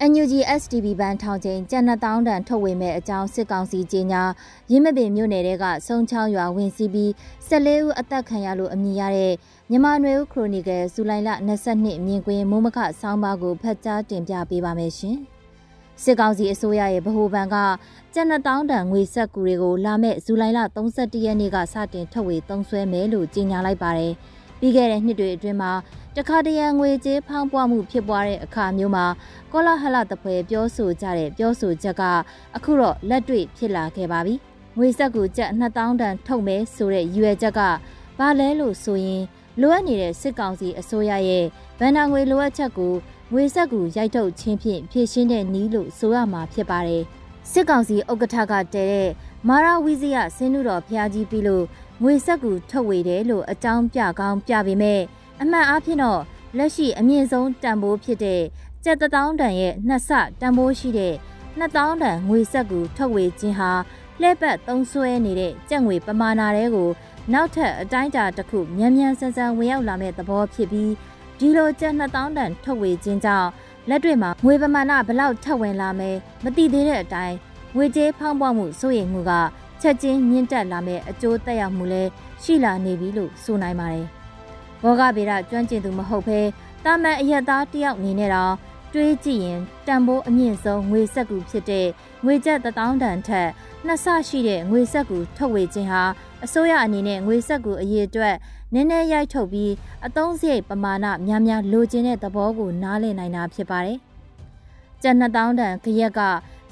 NUG STB ဘန်ထောင်ချင်းကျန်နှစ်တောင်းတန်ထုတ်ဝေမဲ့အကြောင်းစစ်ကောင်စီကြီးညာရင်းမပင်မြို့နယ်တဲကစုံချောင်းရွာဝင်စီးပြီး14ဦးအသက်ခံရလို့အမည်ရတဲ့မြန်မာနွေဦးခရိုနီကယ်ဇူလိုင်လ22မြင်ကွင်းမိုးမခဆောင်းပါးကိုဖတ်ကြားတင်ပြပေးပါမယ်ရှင်။စစ်ကောင်စီအစိုးရရဲ့ဗဟိုဘဏ်ကကျန်နှစ်တောင်းတန်ငွေဆက်ကူတွေကိုလာမဲ့ဇူလိုင်လ31ရက်နေ့ကစတင်ထုတ်ဝေသုံးစွဲမယ်လို့ကြေညာလိုက်ပါတယ်။ ပြီးခဲ့တဲ့နှစ်တွေအတွင်းမှာတခါတရံငွေကြေးဖောင်းပွားမှုဖြစ်ပွားတဲ့အခါမျိုးမှာကောလာဟလတပွဲပြောဆိုကြတဲ့ပြောဆိုချက်ကအခုတော့လက်တွေ့ဖြစ်လာခဲ့ပါပြီ။ငွေဆက်ကူကျပ်2000တန်ထုတ်မယ်ဆိုတဲ့ရွယ်ချက်ကဘာလဲလို့ဆိုရင်လိုအပ်နေတဲ့စစ်ကောင်စီအစိုးရရဲ့ဗန်နာငွေလိုအပ်ချက်ကိုငွေဆက်ကူရိုက်ထုတ်ခြင်းဖြင့်ဖြည့်ရှင်းတဲ့နည်းလို့ဆိုရမှာဖြစ်ပါတယ်။စစ်ကောင်စီဥက္ကဋ္ဌကတည်တဲ့မာရာဝီဇယဆင်းနုတော်ဖျားကြီးပြီးလို့ ငွေဆက်ကူထုတ်ဝေတယ်လို့အကြောင်းပြကောင်းပြပေမဲ့အမှန်အားဖြင့်တော့လက်ရှိအမြင့်ဆုံးတန်ဖိုးဖြစ်တဲ့ကျပ်တောင်းတန်ရဲ့နှစ်ဆတန်ဖိုးရှိတဲ့2000တန်ငွေဆက်ကူထုတ်ဝေခြင်းဟာလှည့်ပတ်သုံးဆွဲနေတဲ့ကြက်ငွေပမာဏတွေကိုနောက်ထပ်အတိုင်းအတာတစ်ခုမြန်မြန်ဆန်ဆန်ဝင်ရောက်လာမဲ့သဘောဖြစ်ပြီးဒီလိုကျပ်2000တန်ထုတ်ဝေခြင်းကြောင့်လက်တွေ့မှာငွေပမာဏဘလောက်ထပ်ဝင်လာမယ်မသိသေးတဲ့အတိုင်းငွေကြေးဖောင်းပွားမှုစိုးရိမ်မှုက ချက်ချင်းမြင့်တက်လာမဲ့အကျိုးသက်ရောက်မှုလည်းရှိလာနေပြီလို့ဆိုနိုင်ပါတယ်။ဘောဂဗေဒကျွမ်းကျင်သူမဟုတ်ဘဲတာမန်အရက်သားတယောက်အနေနဲ့တော့တွေးကြည့်ရင်တန်ဖိုးအမြင့်ဆုံးငွေဆက်ကူဖြစ်တဲ့ငွေကျပ်1000တန်ထက်နှစ်ဆရှိတဲ့ငွေဆက်ကူထုတ်ဝေခြင်းဟာအစိုးရအနေနဲ့ငွေဆက်ကူအရေးအတွက်နည်းနည်းရိုက်ထုတ်ပြီးအသုံးစရိတ်ပမာဏများများလိုချင်တဲ့သဘောကိုနားလည်နိုင်တာဖြစ်ပါတယ်။ကျပ်2000တန်ခရက်က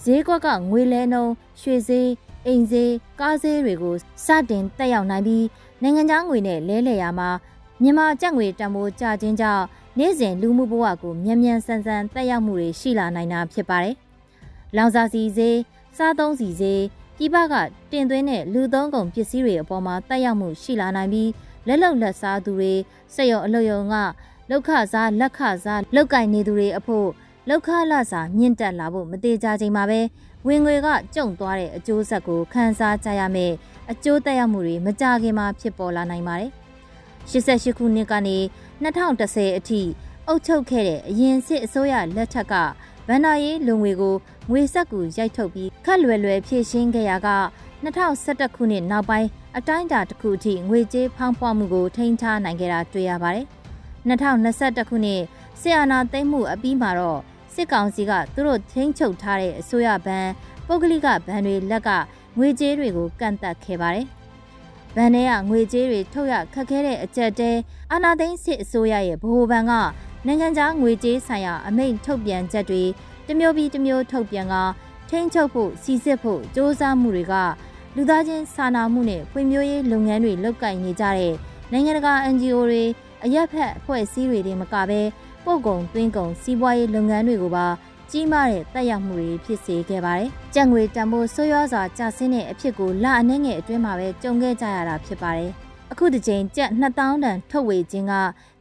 ဈေးကွက်ကငွေလဲနှုန်းရွှေဈေး အိမ်ဈေးကားဈေးတွေကိုစတင်တက်ရောက်နိုင်ပြီးနိုင်ငံခြားငွေနဲ့လဲလှယ်ရမှာမြန်မာကျပ်ငွေတန်ဖိုးကျခြင်းကြောင့်နေ့စဉ်လူမှုဘဝကိုမြန်မြန်ဆန်ဆန်တက်ရောက်မှုတွေရှိလာနိုင်တာဖြစ်ပါတယ်။လောင်စာစီဈေး၊စားသုံးစီဈေးပြည်ပကတင်သွင်းတဲ့လူသုံးကုန်ပစ္စည်းတွေအပေါ်မှာတက်ရောက်မှုရှိလာနိုင်ပြီးလက်လုံလက်စားသူတွေစက်ရုံအလုပ်ရုံကလောက်ခစားလက်ခစားလောက်ကင်နေသူတွေအဖို့ လောက်ခလစာမြင့်တက်လာဖို့မသေးကြချိန်မှာပဲဝင်ငွေကကျုံသွားတဲ့အကျိုးဆက်ကိုခံစားကြရမယ်အကျိုးသက်ရောက်မှုတွေမကြခင်မှာဖြစ်ပေါ်လာနိုင်ပါတယ်88ခုနှစ်ကနေ2010အထိအုပ်ချုပ်ခဲ့တဲ့အရင်စစ်အစိုးရလက်ထက်ကဗန္နာရေးလုံငွေကိုငွေဆက်ကူရိုက်ထုတ်ပြီးခက်လွယ်လွယ်ဖြည့်ရှင်းခဲ့ရက2011ခုနှစ်နောက်ပိုင်းအတိုင်းအတာတစ်ခုအထိငွေကြေးဖောင်းဖွမှုကိုထိန်းထားနိုင်ခဲ့တာတွေ့ရပါတယ်။2021ခုနှစ်ဆီယနာသိမ်းမှုအပြီးမှာတော့ စစ်ကောင်စီကသူတို့ထိန်းချုပ်ထားတဲ့အစိုးရဘဏ်ပုဂ္ဂလိကဘဏ်တွေလက်ကငွေကြေးတွေကိုကန့်သတ်ခဲ့ပါတယ်။ဗန်ထဲကငွေကြေးတွေထုတ်ရခက်ခဲတဲ့အကြက်တဲအာနာသိန်းစစ်အစိုးရရဲ့ဗဟိုဘဏ်ကနိုင်ငံခြားငွေကြေးဆိုင်ရာအမိန့်ထုတ်ပြန်ချက်တွေတမျိုးပြီးတမျိုးထုတ်ပြန်ကထိန်းချုပ်ဖို့စီစစ်ဖို့စ조사မှုတွေကလူသားချင်းစာနာမှုနဲ့ဖွံ့ဖြိုးရေးလုပ်ငန်းတွေလုပ်ကိုင်နေကြတဲ့နိုင်ငံတကာ NGO တွေအရက်ဖက်အဖွဲ့အစည်းတွေတင်မကဘဲ ပို့ကုန်သွင်းကုန်စီးပွားရေးလုပ်ငန်းတွေကိုပါကြီးမားတဲ့တက်ရောက်မှုတွေဖြစ်စေခဲ့ပါတယ်။ကြံငွေတန်ဖိုးဆွေးရွားစွာကျဆင်းတဲ့အဖြစ်ကိုလအနှဲငယ်အတွင်းမှာပဲကြုံခဲ့ကြရတာဖြစ်ပါတယ်။အခုတစ်ချိန်ကြက်2000တန်ထုတ်ဝေခြင်းက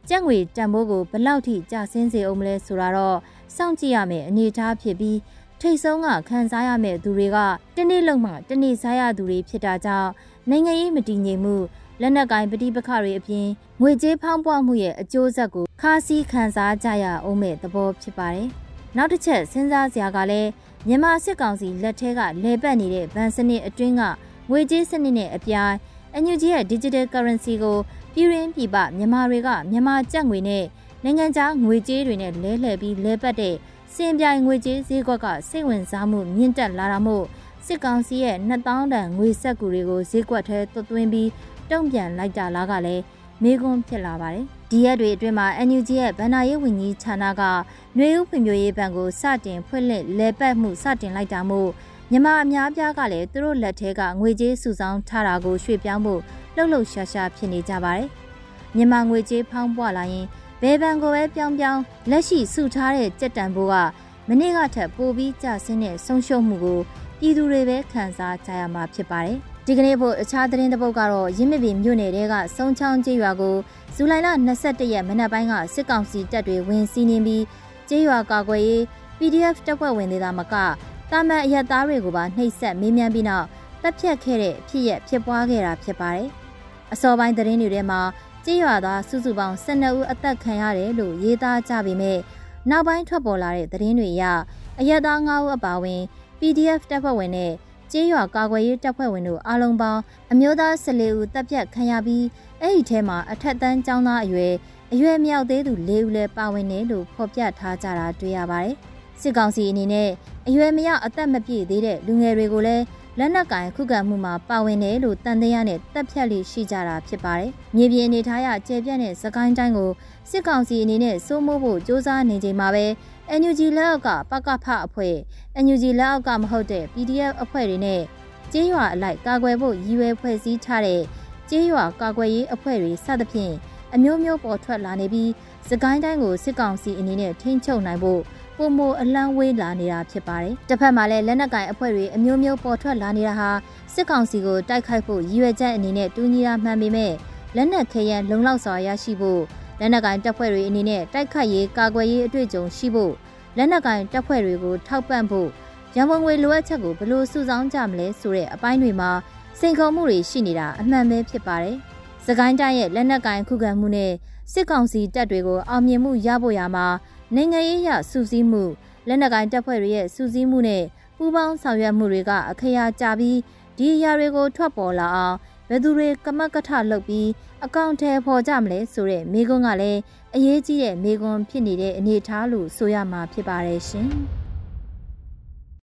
ကြက်ငွေတန်ဖိုးကိုဘလောက်ထိကျဆင်းစေအောင်မလဲဆိုတာတော့စောင့်ကြည့်ရမယ်အနေအထားဖြစ်ပြီးထိတ်ဆုံးကခံစားရမယ့်သူတွေကတနေ့လုံးမှတနေ့စားရသူတွေဖြစ်တာကြောင့်နိုင်ငံရေးမတည်ငြိမ်မှု လက်နက်ကင်ပဋိပက္ခတွေအပြင်ငွေကြေးဖောင်းပွားမှုရဲ့အကျိုးဆက်ကိုခါးစည်းခံစားကြရအောင်မဲ့သဘောဖြစ်ပါတယ်။နောက်တစ်ချက်စဉ်းစားစရာကလည်းမြန်မာစစ်ကောင်စီလက်ထဲကလဲပတ်နေတဲ့ဗန်စနစ်အတွင်းကငွေကြေးစနစ်နဲ့အပြိုင်အန်ယူဂျီရဲ့ digital currency ကိုပြည်ရင်းပြည်ပမြန်မာတွေကမြန်မာကျပ်ငွေနဲ့နိုင်ငံခြားငွေကြေးတွေနဲ့လဲလှယ်ပြီးလဲပတ်တဲ့စင်ပြိုင်ငွေကြေးဈေးကွက်ကစိတ်ဝင်စားမှုမြင့်တက်လာတာမို့စစ်ကောင်စီရဲ့2000တန်ငွေဆက်ကူတွေကိုဈေးကွက်ထဲသွင်းပြီး တုံ့ပြန်လိုက်ကြလားကလည်းမေးခွန်းဖြစ်လာပါတယ်။ဒီရက်တွေအတွင်းမှာ NUG ရဲ့ဗန္နာရေးဝန်ကြီးဌာနကຫນွေဦးဖွံ့ဖြိုးရေးဘဏ်ကိုစတင်ဖွင့်လှစ်လဲပတ်မှုစတင်လိုက်တာမို့မြန်မာအများပြားကလည်းသူတို့လက်ထဲကငွေကြေးစုဆောင်းထားတာကိုရွှေ့ပြောင်းဖို့လှုပ်လှုပ်ရှားရှားဖြစ်နေကြပါတယ်။မြန်မာငွေကြေးဖောင်းပွားလာရင်ဘယ်ဘဏ်ကိုပဲပြောင်းပြောင်းလက်ရှိစုထားတဲ့ကြက်တံဘိုးကမနေ့ကထက်ပိုပြီးကျဆင်းတဲ့ဆုံးရှုံးမှုကိုပြည်သူတွေပဲခံစားကြရမှာဖြစ်ပါတယ်။ ဒီကနေ့ဖို့အခြားသတင်းတစ်ပုဒ်ကတော့ရင်းမြစ်ပင်မြို့နယ်တဲကစုံချောင်းကျေးရွာကိုဇူလိုင်လ22ရက်မနက်ပိုင်းကစစ်ကောင်စီတပ်တွေဝင်စီးနှင်းပြီးကျေးရွာကာကွယ်ရေး PDF တပ်ဖွဲ့ဝင်တွေသာမကတာမန်အရက်သားတွေကိုပါနှိပ်စက်မေးမြန်းပြီးနောက်တပ်ဖြတ်ခဲ့တဲ့အဖြစ်ရဖြစ်ပွားခဲ့တာဖြစ်ပါတယ်။အစောပိုင်းသတင်းတွေထဲမှာကျေးရွာသားစုစုပေါင်း12ဦးအသက်ခံရတယ်လို့ရေးသားကြပေမဲ့နောက်ပိုင်းထွက်ပေါ်လာတဲ့သတင်းတွေအရအရက်သား9ဦးအပါအဝင် PDF တပ်ဖွဲ့ဝင်နဲ့ ကျေးရွာကာကွယ်ရေးတပ်ဖွဲ့ဝင်တို့အားလုံးပေါင်းအမျိုးသား14ဦးတပ်ဖြတ်ခံရပြီးအဲ့ဒီထဲမှာအထက်တန်းကျောင်းသားအရွယ်အရွယ်မြောက်သေးသူ၄ဦးလည်းပါဝင်တယ်လို့ဖော်ပြထားကြတာတွေ့ရပါတယ်။စစ်ကောင်စီအနေနဲ့အရွယ်မရောက်အသက်မပြည့်သေးတဲ့လူငယ်တွေကိုလည်းလက်နက်ကင်ခုခံမှုမှာပါဝင်တယ်လို့တန်တရားနဲ့တပ်ဖြတ်လိရှိကြတာဖြစ်ပါတယ်။မြေပြင်အနေထားရကျေပြန့်တဲ့စကိုင်းတိုင်းကိုစစ်ကောင်စီအနေနဲ့စိုးမိုးဖို့စ조사နေချိန်မှာပဲ NUG လက်အောက်ကပကဖအဖွဲ့ NUG လက်အောက်ကမဟုတ်တဲ့ PDF အဖွဲ့တွေနဲ့ကျေးရွာအလိုက်ကာကွယ်ဖို့ရည်ရွယ်ဖွဲ့စည်းထားတဲ့ကျေးရွာကာကွယ်ရေးအဖွဲ့တွေစသဖြင့်အမျိုးမျိုးပေါ်ထွက်လာနေပြီးစကိုင်းတိုင်းကိုစစ်ကောင်စီအနေနဲ့ထိန်းချုပ်နိုင်ဖို့ပုံမအလန်းဝေးလာနေတာဖြစ်ပါတယ်။တစ်ဖက်မှာလည်းလက်နက်ကင်အဖွဲ့တွေအမျိုးမျိုးပေါ်ထွက်လာနေတာဟာစစ်ကောင်စီကိုတိုက်ခိုက်ဖို့ရည်ရွယ်ချက်အနေနဲ့တူညီတာမှန်ပေမဲ့လက်နက်ခဲယမ်းလုံလောက်စွာရရှိဖို့ လက်နက်ကင်တပ်ဖွဲ့တွေအနေနဲ့တိုက်ခိုက်ရေးကာကွယ်ရေးအတွေ့အကြုံရှိဖို့လက်နက်ကင်တပ်ဖွဲ့တွေကိုထောက်ပံ့ဖို့ရန်ပုံငွေလိုအပ်ချက်ကိုဘယ်လိုစုဆောင်းကြမလဲဆိုတဲ့အပိုင်းတွေမှာစိန်ခေါ်မှုတွေရှိနေတာအမှန်ပဲဖြစ်ပါတယ်။စကိုင်းတိုင်းရဲ့လက်နက်ကင်ခုခံမှုနဲ့စစ်ကောင်စီတပ်တွေကိုအောင်မြင်မှုရဖို့ရာမှာနိုင်ငံရေးရစူးစီးမှုလက်နက်ကိုင်တပ်ဖွဲ့တွေရဲ့စူးစီးမှုနဲ့ပူးပေါင်းဆောင်ရွက်မှုတွေကအခရာကြပြီးဒီအရာတွေကိုထွက်ပေါ်လာအောင် ဘယ်သူတွေကမကထလုပ်ပြီးအကောင့်ထဲပေါ်ကြမလဲဆိုတဲ့မိကွန်းကလည်းအရေးကြီးတဲ့မိကွန်းဖြစ်နေတဲ့အနေအထားလို့ဆိုရမှာဖြစ်ပါတယ်ရှင်။